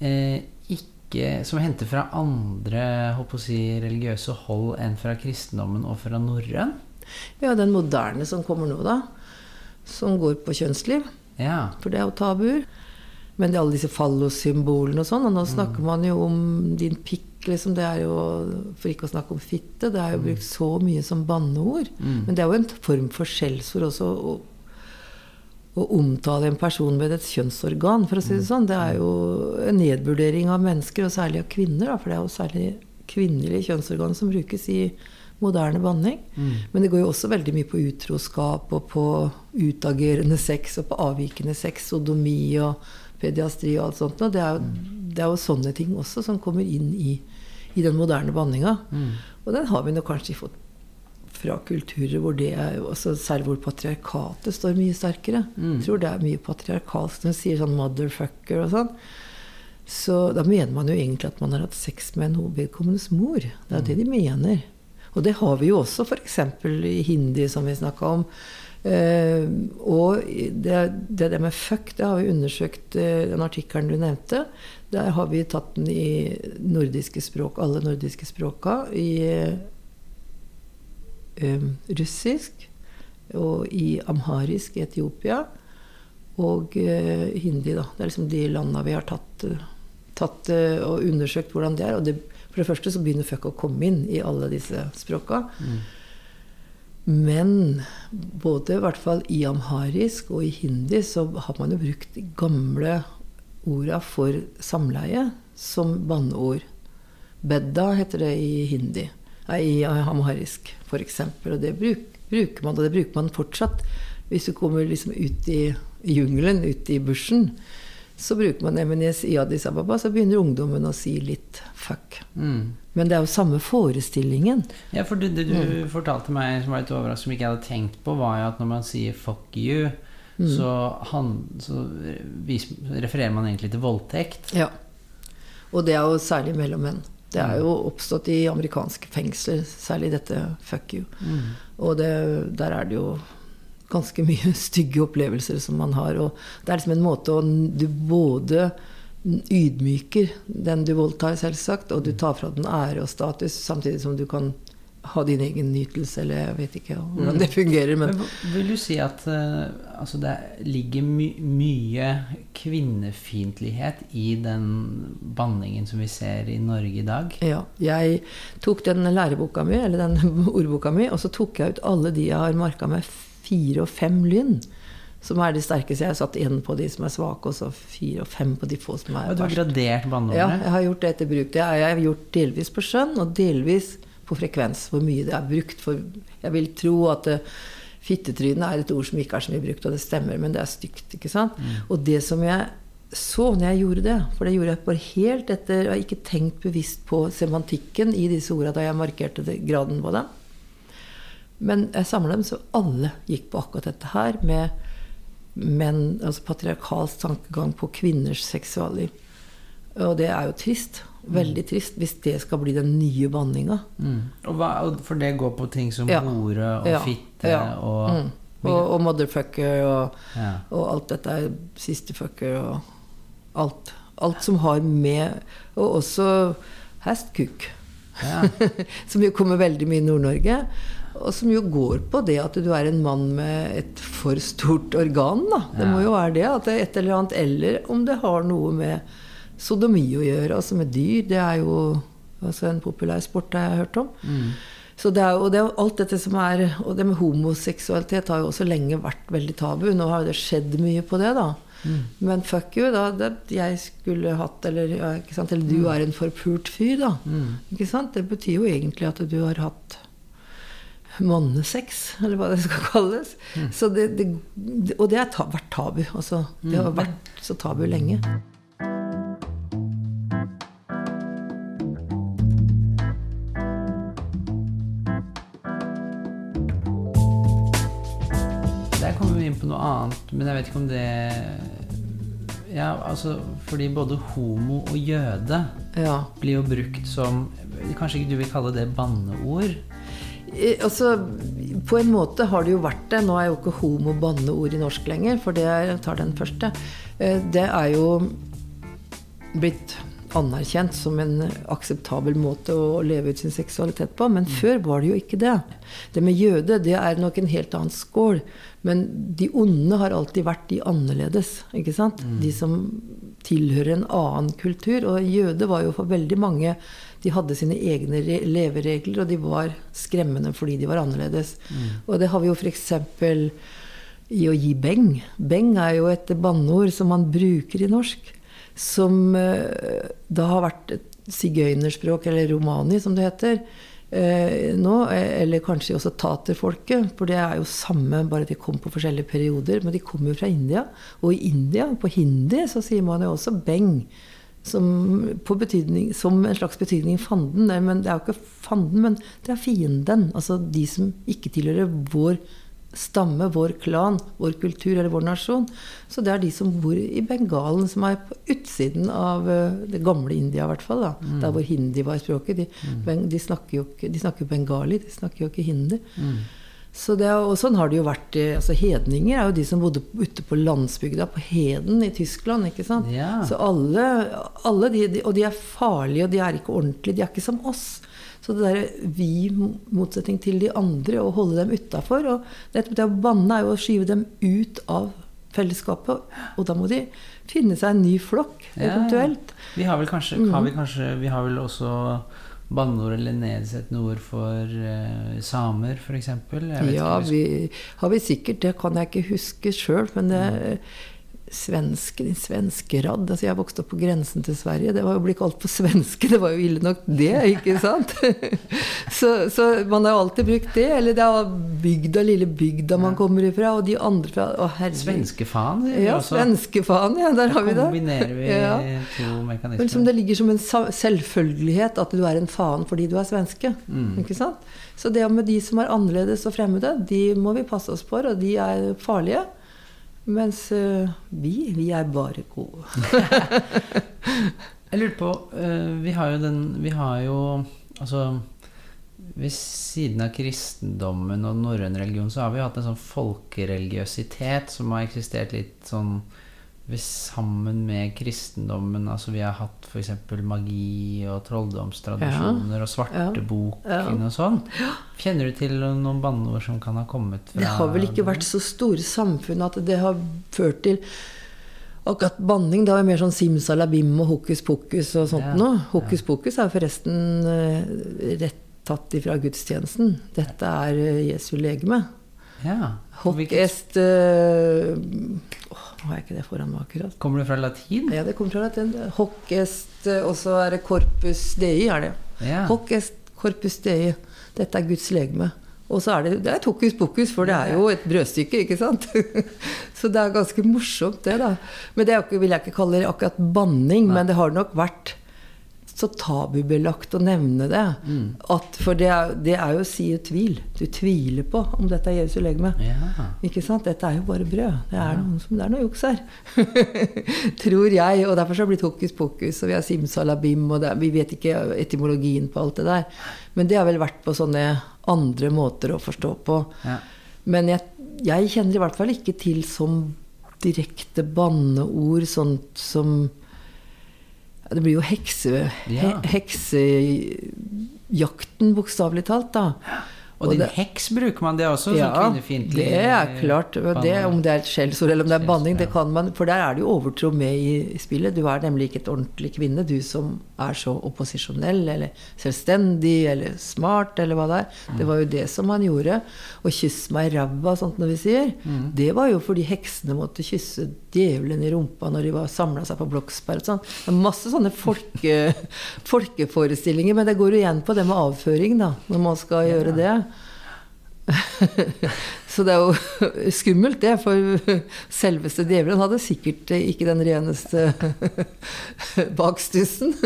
eh, ikke Som henter fra andre håper å si, religiøse hold enn fra kristendommen og fra norrøn? Ja, den moderne som kommer nå, da. Som går på kjønnsliv. Ja. For det er jo tabuer. Men alle disse fallossymbolene og sånn. Og nå snakker man jo om din pikk, liksom. Det er jo For ikke å snakke om fitte. Det er jo brukt så mye som banneord. Men det er jo en form for skjellsord også. Å, å omtale en person med et kjønnsorgan, for å si det sånn. Det er jo en nedvurdering av mennesker, og særlig av kvinner. Da, for det er jo særlig kvinnelige kjønnsorgan som brukes i moderne banning. Men det går jo også veldig mye på utroskap og på utagerende sex og på avvikende sex, sodomi og pediastri og alt sånt. Og det er jo, det er jo sånne ting også som kommer inn i, i den moderne banninga. Mm. Og den har vi nok kanskje fått fra kulturer hvor det er også Særlig hvor patriarkatet står mye sterkere. Mm. Jeg tror det er mye patriarkalsk når man sier sånn 'motherfucker' og sånn. Så da mener man jo egentlig at man har hatt sex med en vedkommendes mor. Det er jo det de mener. Og det har vi jo også f.eks. i hindi, som vi snakka om. Eh, og det, det med fuck, det har vi undersøkt eh, den artikkelen du nevnte. Der har vi tatt den i nordiske språk, alle nordiske språka. I eh, russisk og i amharisk i Etiopia. Og uh, hindi, da. Det er liksom de landa vi har tatt, tatt uh, og undersøkt hvordan det er. Og det, for det første så begynner fuck å komme inn i alle disse språka. Men både i hvert fall i amharisk og i hindi så har man jo brukt gamle orda for samleie som banneord. Bedda heter det i hindi. Nei, i amharisk, f.eks. Og det bruk, bruker man, og det bruker man fortsatt. Hvis du kommer liksom ut i jungelen, ut i bushen, så bruker man det. I Addis Ababa så begynner ungdommen å si litt fuck. Mm. Men det er jo samme forestillingen. Ja, for det, det du Mm. fortalte meg som var litt overraskende, som ikke jeg hadde tenkt på, var jo at når man sier 'fuck you', Mm. så, han, så refererer man egentlig til voldtekt. Ja. Og det er jo særlig mellom menn. Det er jo oppstått i amerikanske fengsler, særlig dette 'fuck you'. Mm. Og det, der er det jo ganske mye stygge opplevelser som man har. Og det er liksom en måte å Du både ydmyker den du voldtar, selvsagt, og du tar fra den ære og status, samtidig som du kan ha din egen nytelse, eller jeg vet ikke hvordan det fungerer. Men, vil du si at eh, altså det ligger my mye kvinnefiendtlighet i den banningen som vi ser i Norge i dag? Ja. Jeg tok den læreboka mi, eller den ordboka mi, og så tok jeg ut alle de jeg har marka med fire og fem lynn. Som er de sterkeste. Jeg har satt én på de som er svake, og så fire og fem på de få som er verst. du har gradert gradert Ja, jeg har gjort det etter bruk. Det har jeg gjort delvis på skjønn, og delvis på frekvens. Hvor mye det er brukt. For jeg vil tro at uh, fittetryne er et ord som ikke er så mye brukt, og det stemmer, men det er stygt. ikke sant? Og det som jeg så når jeg gjorde det, for det gjorde jeg bare helt etter Jeg har ikke tenkt bevisst på semantikken i disse ordene da jeg markerte graden på dem. Men jeg samla dem, så alle gikk på akkurat dette her med menn, altså patriarkalsk tankegang på kvinners seksualliv. Og det er jo trist. Veldig trist hvis det skal bli den nye banninga. Mm. For det går på ting som Ja. hore og Ja. fitte Ja. og Mm. Og, og motherfucker og, Ja. og alt dette er sisterfucker og alt. Alt som har med Og også hestkuk. Ja. som jo kommer veldig mye i Nord-Norge. Og som jo går på det at du er en mann med et for stort organ. Da. Det Ja. må jo være det. At det er et eller annet. Eller om det har noe med sodomi å gjøre. Altså med dyr. Det er jo altså en populær sport, har jeg hørt om. Mm. Så det er, og det er alt dette som er Og det med homoseksualitet har jo også lenge vært veldig tabu. Nå har jo det skjedd mye på det, da. Mm. Men fuck you, da. Det, jeg skulle hatt Eller, ja, ikke sant? eller du er en forpult fyr, da. Mm. Ikke sant? Det betyr jo egentlig at du har hatt mannesex, eller hva det skal kalles. Så det, det, og det har ta, vært tabu. Altså, det har vært så tabu lenge. Der kommer vi inn på noe annet, men jeg vet ikke om det Ja, altså Fordi både homo og jøde Ja. blir jo brukt som Kanskje ikke du vil kalle det banneord? Eh, Altså, på en måte har det jo vært det. Nå er jo ikke homo banneord i norsk lenger, for det er, jeg tar den første. Eh, Det er jo blitt anerkjent som en akseptabel måte å leve ut sin seksualitet på. Men før var det jo ikke det. Det med jøde det er nok en helt annen skål. Men de onde har alltid vært de annerledes. ikke sant? De som tilhører en annen kultur. Og jøde var jo for veldig mange De hadde sine egne leveregler, og de var skremmende fordi de var annerledes. Og det har vi jo f.eks. i å gi beng. Beng er jo et banneord som man bruker i norsk. Som eh, da har vært et sigøynerspråk, eller romani som det heter, eh, nå. eh, Eller kanskje også taterfolket, for det er jo samme, bare de kom på forskjellige perioder. Men de kommer jo fra India. Og i India, på hindi, så sier man jo også beng. Som, på betydning, som en slags betydning fanden. Men det er jo ikke fanden, men det er fienden. Altså de som ikke tilhører vår stamme, vår klan, vår kultur eller vår nasjon. Så det er de som bor i Bengalen, som er på utsiden av eh, det gamle India, i hvert fall. Mm. Der hvor hindi var i språket. De, mm. de snakker jo ikke de snakker bengali, de snakker jo ikke hindi. Mm. Så det og sånn har det jo vært. altså Hedninger er jo de som bodde ute på landsbygda, på Heden i Tyskland. ikke sant? Ja. Så alle, alle de, de, Og de er farlige, og de er ikke ordentlige. De er ikke som oss. Så det derre vi, motsetning til de andre, å holde dem utafor Og nettopp det å banne er jo å skyve dem ut av fellesskapet. Og da må de finne seg en ny flokk, Ja. eventuelt. Vi har vel kanskje, mm. har vi, kanskje vi har vel også banneord eller nedsettende ord for uh, samer, f.eks.? Ja, vi, har vi sikkert. Det kan jeg ikke huske sjøl, men det Svenske, din svenskerad altså Jeg vokste opp på grensen til Sverige. Det var jo å bli kalt på svenske, det var jo ille nok, det, ikke sant? så, så man har jo alltid brukt det. Eller det er bygda, lille bygda man kommer ifra, og de andre fra Å, herregud. Svenskefaen, sier vi Ja, også. svenskefaen, ja. Der har vi det. kombinerer vi Ja. to Men som det ligger som en selvfølgelighet at du er en faen fordi du er svenske. Mm. Ikke sant? Så det med de som er annerledes og fremmede, de må vi passe oss for, og de er farlige. Mens øh, vi, vi er bare gode. Jeg lurer på eh, Vi har jo den Vi har jo Altså ved siden av kristendommen og norrøn religion, så har vi jo hatt en sånn folkereligiøsitet som har eksistert litt sånn sammen med kristendommen. Altså vi har hatt f.eks. magi og trolldomstradisjoner og svarteboken og sånn. Kjenner du til noen banneord som kan ha kommet fra Det har vel ikke vært så store samfunn at det har ført til Akkurat banning da er mer sånn simsalabim og hokus pokus og sånt Ja, noe. Hokus pokus er forresten eh, rett tatt ifra gudstjenesten. Dette er eh, Jesu legeme. Ja. Hockest est eh, Nå har jeg ikke det foran meg akkurat. Kommer det fra latin? Ja, det kommer fra latin. Hockest, eh, og så er det corpus dei, er det. Ja. Hoc est corpus dei. Dette er Guds legeme. Og så er det, det er et hokus pokus, for det er jo et brødstykke, ikke sant? så det er ganske morsomt, det, da. Men det vil jeg ikke kalle det akkurat banning, men det har nok vært så tabubelagt å nevne det. At, for det er, det er jo å si tvil. Du tviler på om dette er Jesu legeme. Ja. Ikke sant? Dette er jo bare brød. Det er, noen som- det er noe juks her. Tror jeg. Og derfor så har det blitt hokus pokus, og vi har simsalabim, og det, vi vet ikke etymologien på alt det der. Men det har vel vært på sånne andre måter å forstå på. Ja. Men jeg, jeg kjenner i hvert fall ikke til som direkte banneord, sånt som ja, Det blir jo hekse, he, heksejakten, bokstavelig talt, da. Og din det- heks bruker man, det er også ja, sånn kvinnefiendtlig det er klart. Det, om det er et skjellsord eller om det er banning, det kan man For der er det jo overtro med i spillet. Du er nemlig ikke et ordentlig kvinne, du som er så opposisjonell eller selvstendig eller smart eller hva det er. Det var jo det som han gjorde. Og 'kyss meg i ræva', sånt når vi sier. Mm. Det var jo fordi heksene måtte kysse djevelen i rumpa når de var samla seg på Bloksberg og sånn. Det er masse sånne folke, folkeforestillinger, men det går jo igjen på det med avføring, da, når man skal gjøre det. Så det er jo skummelt, det. For selveste djevelen hadde sikkert ikke den reneste bakstussen.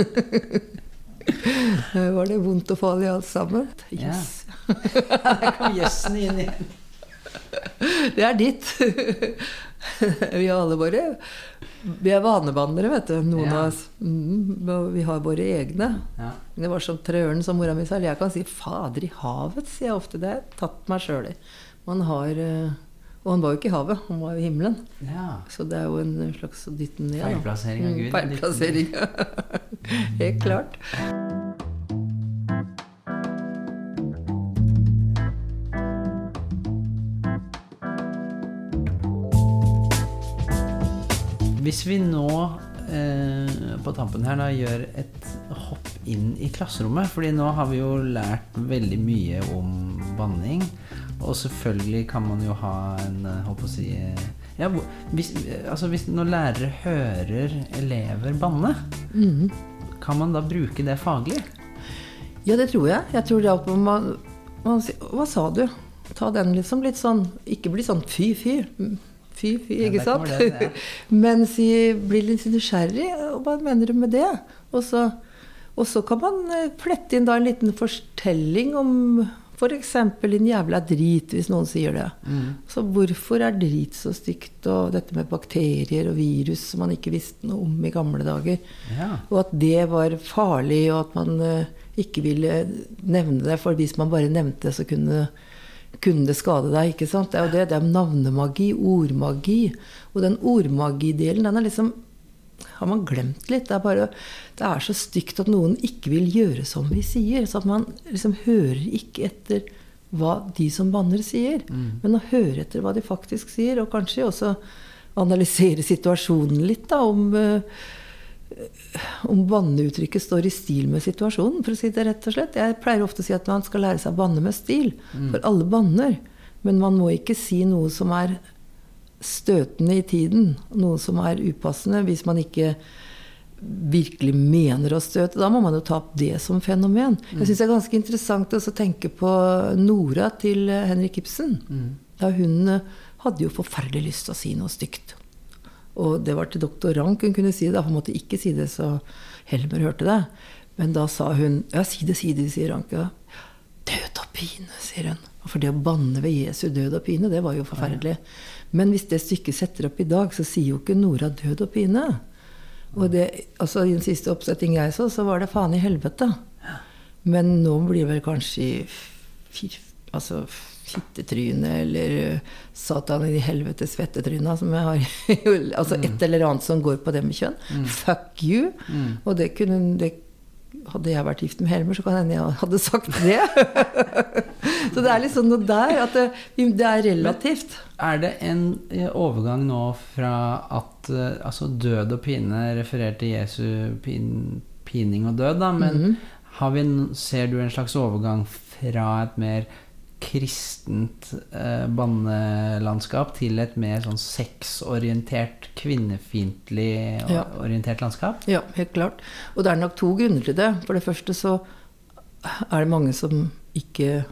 Var det vondt og farlig alt sammen? Ja. Der kom gjøssen inn igjen. Det er ditt. Vi har alle våre Vi er vanebandere, vet du. Noen Ja. av oss. Mm, vi har våre egne. Ja. Det var som trøren, som mora mi sa. Jeg kan si 'fader i havet', sier jeg ofte. Det har jeg tatt meg sjøl i. Man har eh, Og han var jo ikke i havet, han var jo i himmelen. ja. Så det er jo en slags å dytte ned. Feilplassering av Mm, Gud. Feilplassering. Helt klart. Hvis vi nå eh, på tampen her da gjør et hopp inn i klasserommet fordi nå har vi jo lært veldig mye om banning. Og selvfølgelig kan man jo ha en eh, holdt på å si eh, ja, hvis, eh, altså hvis Når lærere hører elever banne, mm. kan man da bruke det faglig? Ja, det tror jeg. Jeg tror det at man, man sier Hva sa du? Ta den liksom litt sånn Ikke bli sånn fy, fy. Fy, Ja, ikke sant? kommer det, Men si, bli litt nysgjerrig. Hva mener du med det? Og så, og så kan man eh, flette inn da en liten fortelling om f.eks. en jævla drit, hvis noen sier det. Så hvorfor er drit så stygt? Og dette med bakterier og virus som man ikke visste noe om i gamle dager. Ja. Og at det var farlig, og at man eh, ikke ville nevne det. For hvis man bare nevnte det, så kunne, kunne det skade deg. ikke sant? Det er jo det. Det er navnemagi, ordmagi. Og den ordmagidelen, den er liksom har man glemt litt. Det er, bare, det er så stygt at noen ikke vil gjøre som vi sier. Så at man liksom hører ikke etter hva de som banner, sier. Men å høre etter hva de faktisk sier, og kanskje også analysere situasjonen litt, da, om eh, om banneuttrykket står i stil med situasjonen, for å si det rett og slett. Jeg pleier ofte å si at man skal lære seg å banne med stil. For alle banner. Men man må ikke si noe som er støtende i tiden. Noe som er upassende, hvis man ikke virkelig mener å støte. Da må man jo ta opp det som fenomen. Jeg syns det er ganske interessant å tenke på Nora til Henrik Ibsen. Da hun eh, hadde jo forferdelig lyst til å si noe stygt. Og det var til doktor Rank hun kunne si det. Hun måtte ikke si det så Helmer hørte det. Men da sa hun Ja, si det, si det, sier Rank. Død og pine, sier hun. For det å banne ved Jesu død og pine, det var jo forferdelig. Men hvis det stykket setter opp i dag, så sier jo ikke Nora død og pine. Og det, altså I den siste oppsetting jeg så, så var det faen i helvete. Men nå blir det vel kanskje fire, altså fittetryne eller uh, satan i helvete svettetryna, som jeg har Altså et eller annet som går på det med kjønn. Fuck you! Og det kunne det, Hadde jeg vært gift med Helmer, så kan hende jeg hadde sagt det. så det er liksom noe der at det, det er relativt. Er det en eh, overgang nå fra at eh, altså død og pine refererer til Jesu pin, pining og død, da, men har vi, ser du en slags overgang fra et mer kristent eh, bannelandskap til et mer sånn sexorientert, kvinnefiendtlig Ja. orientert landskap? Ja, helt klart. Og det er nok to grunner til det. For det første så er det mange som ikke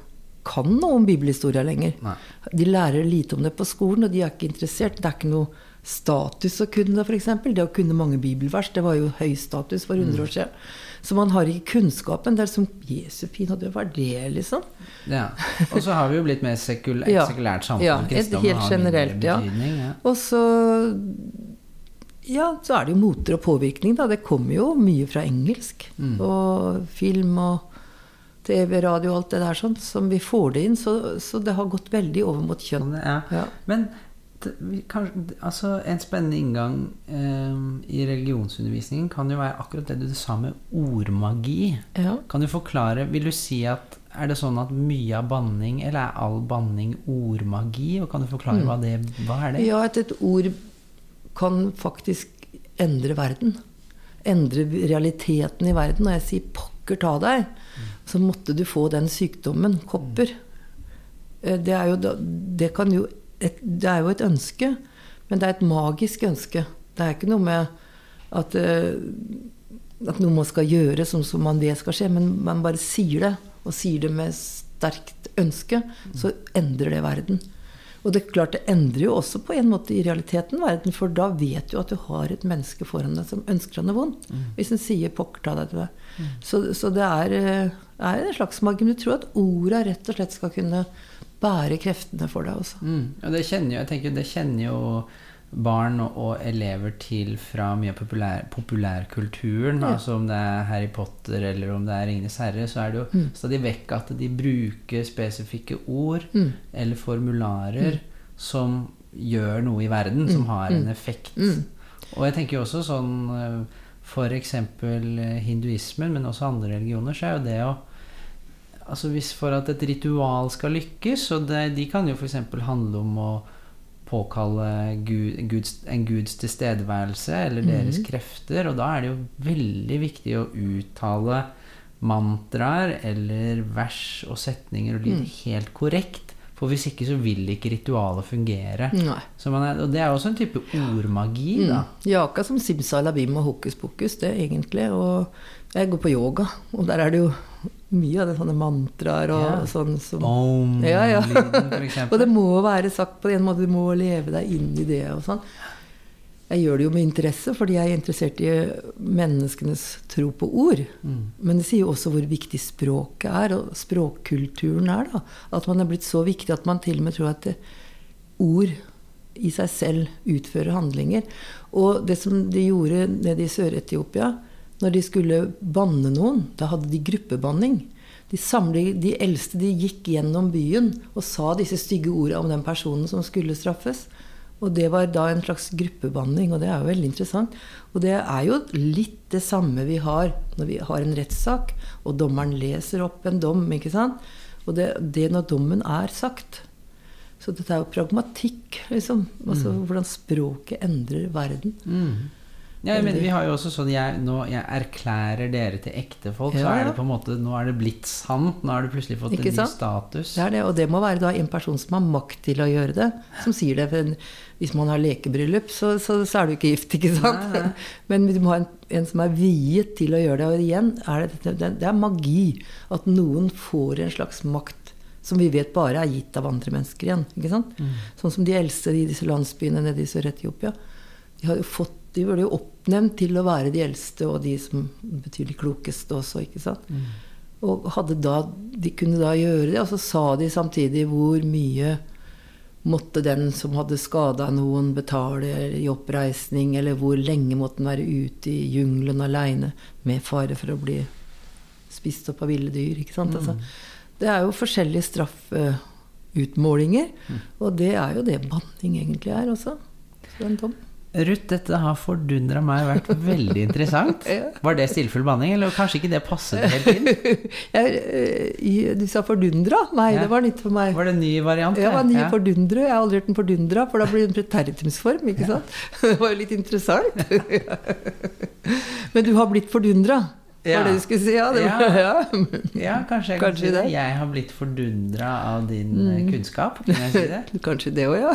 kan noe om bibelhistoria lenger. Nei. De lærer lite om det på skolen, og de er ikke interessert. Det er ikke noe status å kunne det, f.eks. Det å kunne mange bibelvers, det var jo høy status for 100 år siden. Så man har ikke kunnskapen. Det er som Jesu pinadø, hva er det, liksom? Ja. Og så har vi jo blitt mer sekul Ja. sekulært samfunn. Ja, et helt generelt, ja. ja. Og så Ja, så er det jo moter og påvirkning, da. Det kommer jo mye fra engelsk. Og film og TV, radio og alt det der sånn. Som vi får det inn. Så, så det har gått veldig over mot kjønn. Ja. Ja. Men altså, en spennende inngang eh, i religionsundervisningen kan jo være akkurat det du sa med ordmagi. Ja. Kan du forklare Vil du si at er det sånn at mye av banning, eller er all banning ordmagi? Og kan du forklare hva, det, hva er det? Ja, at et ord kan faktisk endre verden. Endre realiteten i verden. Når jeg sier 'pokker ta deg', så måtte du få den sykdommen. Kopper. Mm. Det er jo, det kan jo et, det er jo et ønske, men det er et magisk ønske. Det er ikke noe med at, eh, at noe man skal gjøre som, som man vet skal skje, men man bare sier det, og sier det med sterkt ønske, så endrer det verden. Og det er klart det endrer jo også på en måte i realiteten verden, for da vet du at du har et menneske foran deg som ønsker deg noe vondt. Hvis en sier 'pokker ta deg til deg'. Så, så det er, eh, er en slags magi. Men du tror at orda rett og slett skal kunne bære kreftene for deg også. Mm. Og det kjenner jo, jeg tenker, det kjenner jo barn og, elever til fra mye av populær, populærkulturen. Ja. Altså om det er Harry Potter eller om det er Ringenes herre, så er det jo stadig vekk at de bruker spesifikke ord Mm. eller formularer som gjør noe i verden, som har en effekt. Og jeg tenker jo også sånn F.eks. For eksempel eh, hinduismen, men også andre religioner, så er jo det å Altså hvis For at et ritual skal lykkes, og det, de kan jo f.eks. handle om å påkalle Gud, Guds, en guds tilstedeværelse eller deres krefter, og da er det jo veldig viktig å uttale mantraer eller vers og setninger og lyd helt korrekt. For hvis ikke så vil ikke ritualet fungere. Er, og det er også en type ordmagi, da. Mm. Ja, akkurat som simsalabim og hokus pokus, det egentlig. Og jeg går på yoga, og der er det jo mye av det sånne mantraer og yeah. sånn som Om Ja, ja. og det må være sagt på en måte, du må leve deg inn i det og sånn. Jeg gjør det jo med interesse, fordi jeg er interessert i menneskenes tro på ord. Men det sier jo også hvor viktig språket er, og språkkulturen er. da. At man er blitt så viktig at man til og med tror at ord i seg selv utfører handlinger. Og det som de gjorde nede i Sør-Etiopia, når de skulle banne noen, da hadde de gruppebanning. De, samlet, de eldste de gikk gjennom byen og sa disse stygge ordene om den personen som skulle straffes. Og det var da en slags gruppebanning, og det er jo veldig interessant. Og det er jo litt det samme vi har når vi har en rettssak, og dommeren leser opp en dom, ikke sant. Og det, det når dommen er sagt. Så dette er jo pragmatikk, liksom. Altså hvordan språket endrer verden. Ja, men vi har jo også sånn jeg, nå, jeg erklærer dere til ektefolk, så Ja, er det på en måte Nå er det blitt sant. Nå har du plutselig fått Ikke en ny sant? status. Det er det, og det må være da en person som har makt til å gjøre det, som sier det. For en, hvis man har lekebryllup, så, så, så er du ikke gift, ikke sant? Men du må ha en, en som er viet til å gjøre det. Og igjen er det, det, det er magi at noen får en slags makt som vi vet bare er gitt av andre mennesker igjen. ikke sant? Sånn som de eldste i disse landsbyene nede i Sør-Etiopia. De har jo fått de burde jo oppnevnt til å være de eldste og de som betyr de klokeste også. ikke sant? Og hadde da, de kunne da gjøre det, og så sa de samtidig hvor mye måtte den som hadde skada noen, betale i oppreisning, eller hvor lenge måtte den være ute i jungelen aleine med fare for å bli spist opp av ville dyr. ikke sant? Altså, det er jo forskjellige straffeutmålinger, og det er jo det banning egentlig er også. Så en dom. Ruth, dette har fordundra meg vært veldig interessant. Var det stillfull banning, eller kanskje ikke det passet helt inn? Jeg, eh, du sa fordundra? Nei, Ja. det var nytt for meg. Var det en ny variant? Ja, det var ny Ja. fordundre. Jeg har aldri hørt den fordundra, for da blir det en preteritumsform, ikke sant? Det var jo litt interessant. Men du har blitt fordundra, Ja. var det du skulle si? Ja, det var, Ja. ja. Ja, kanskje jeg kan Kanskje si det. det. Jeg har blitt fordundra av din mm. kunnskap. Kan jeg si det? Kanskje det òg, ja.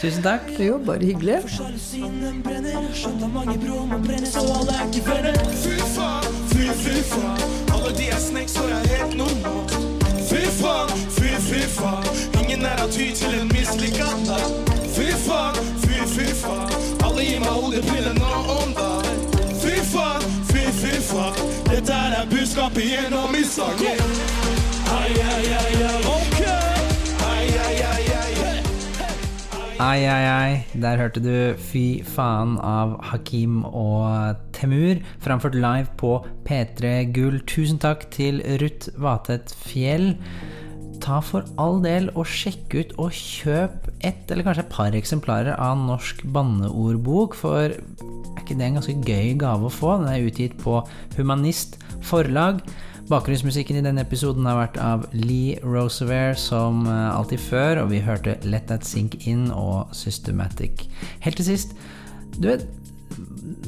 Tusen takk. Jo, bare hyggelig. Fy faen, fy, fy faen. Ingen er av ty til en mislykka. Fy faen, fy, fy faen. Alle gir meg hodepine nå om dagen. Fy faen. Dette er budskapet gjennom ai. Ai, ai, ai. Der hørte du Fy faen av Hakim og Temur, framført live på P3 Gull. Tusen takk til Ruth Vatet Fjell. Ta for all del og sjekk ut og kjøp ett eller kanskje et par eksemplarer av Norsk banneordbok, for er ikke det en ganske gøy gave å få? Den er utgitt på Humanist forlag. Bakgrunnsmusikken i denne episoden har vært av Lee Roosevelt som eh, alltid før, og vi hørte Let That Sink In og Systematic. Helt til sist, du vet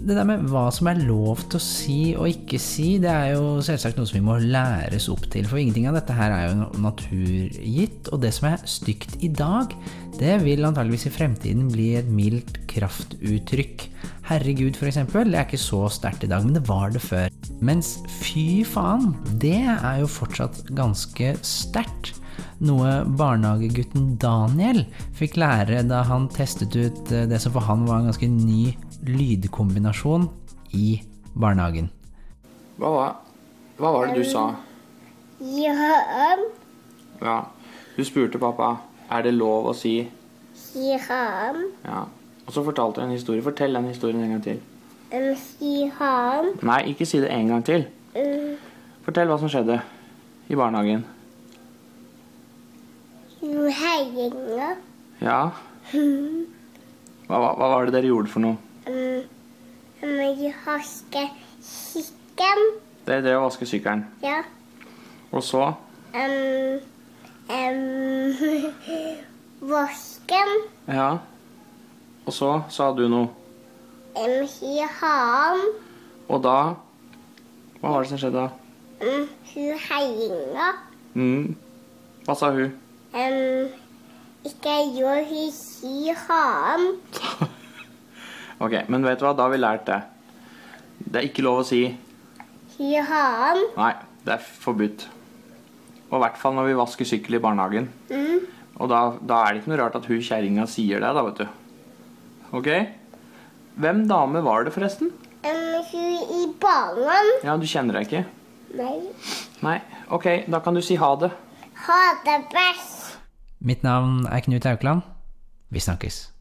det der med hva som er lov til å si og ikke si, det er jo selvsagt noe som vi må læres opp til. For ingenting av dette her er jo naturgitt. Og det som er stygt i dag, det vil antageligvis i fremtiden bli et mildt kraftuttrykk. Herregud, eksempel, det er ikke så sterkt i dag, men det var det før. Mens fy faen, det er jo fortsatt ganske sterkt. Noe barnehagegutten Daniel fikk lære da han testet ut eh, det som for han var en ganske ny lydkombinasjon i barnehagen. Hva var, hva var det du sa? Ja, Ja, Du spurte pappa er det lov å si ja, ja. Og så fortalte du en historie. Fortell den historien en gang til. ja, Nei, ikke si det en gang til. Fortell hva som skjedde i barnehagen. Heiinga, Ja, hva, hva, hva var det dere gjorde for noe? Um, vi vasket sykkelen. Dere drev og vasket sykkelen. ja, Og så um, um, vasken, Ja. Og så sa du noe. um, han, Og da Hva var det som skjedde da? um, hun heiinga, Mm. Hva sa hun? Em, ikke gjør hi, hi, han. Ok, men vet du hva? Da har vi lært det. Det er ikke lov å si Hi, han. Nei, det er forbudt. Og i hvert fall når vi vasker sykkel i barnehagen. Mm. Og da, da er det ikke noe rart at hun kjerringa sier det, da, vet du. Ok? Hvem dame var det, forresten? Um, hun i barnehagen. Ja, du kjenner deg ikke? Nei. Nei. Ok, da kan du si ha det. Ha det best. Mitt navn er Knut Aukland. Vi snakkes.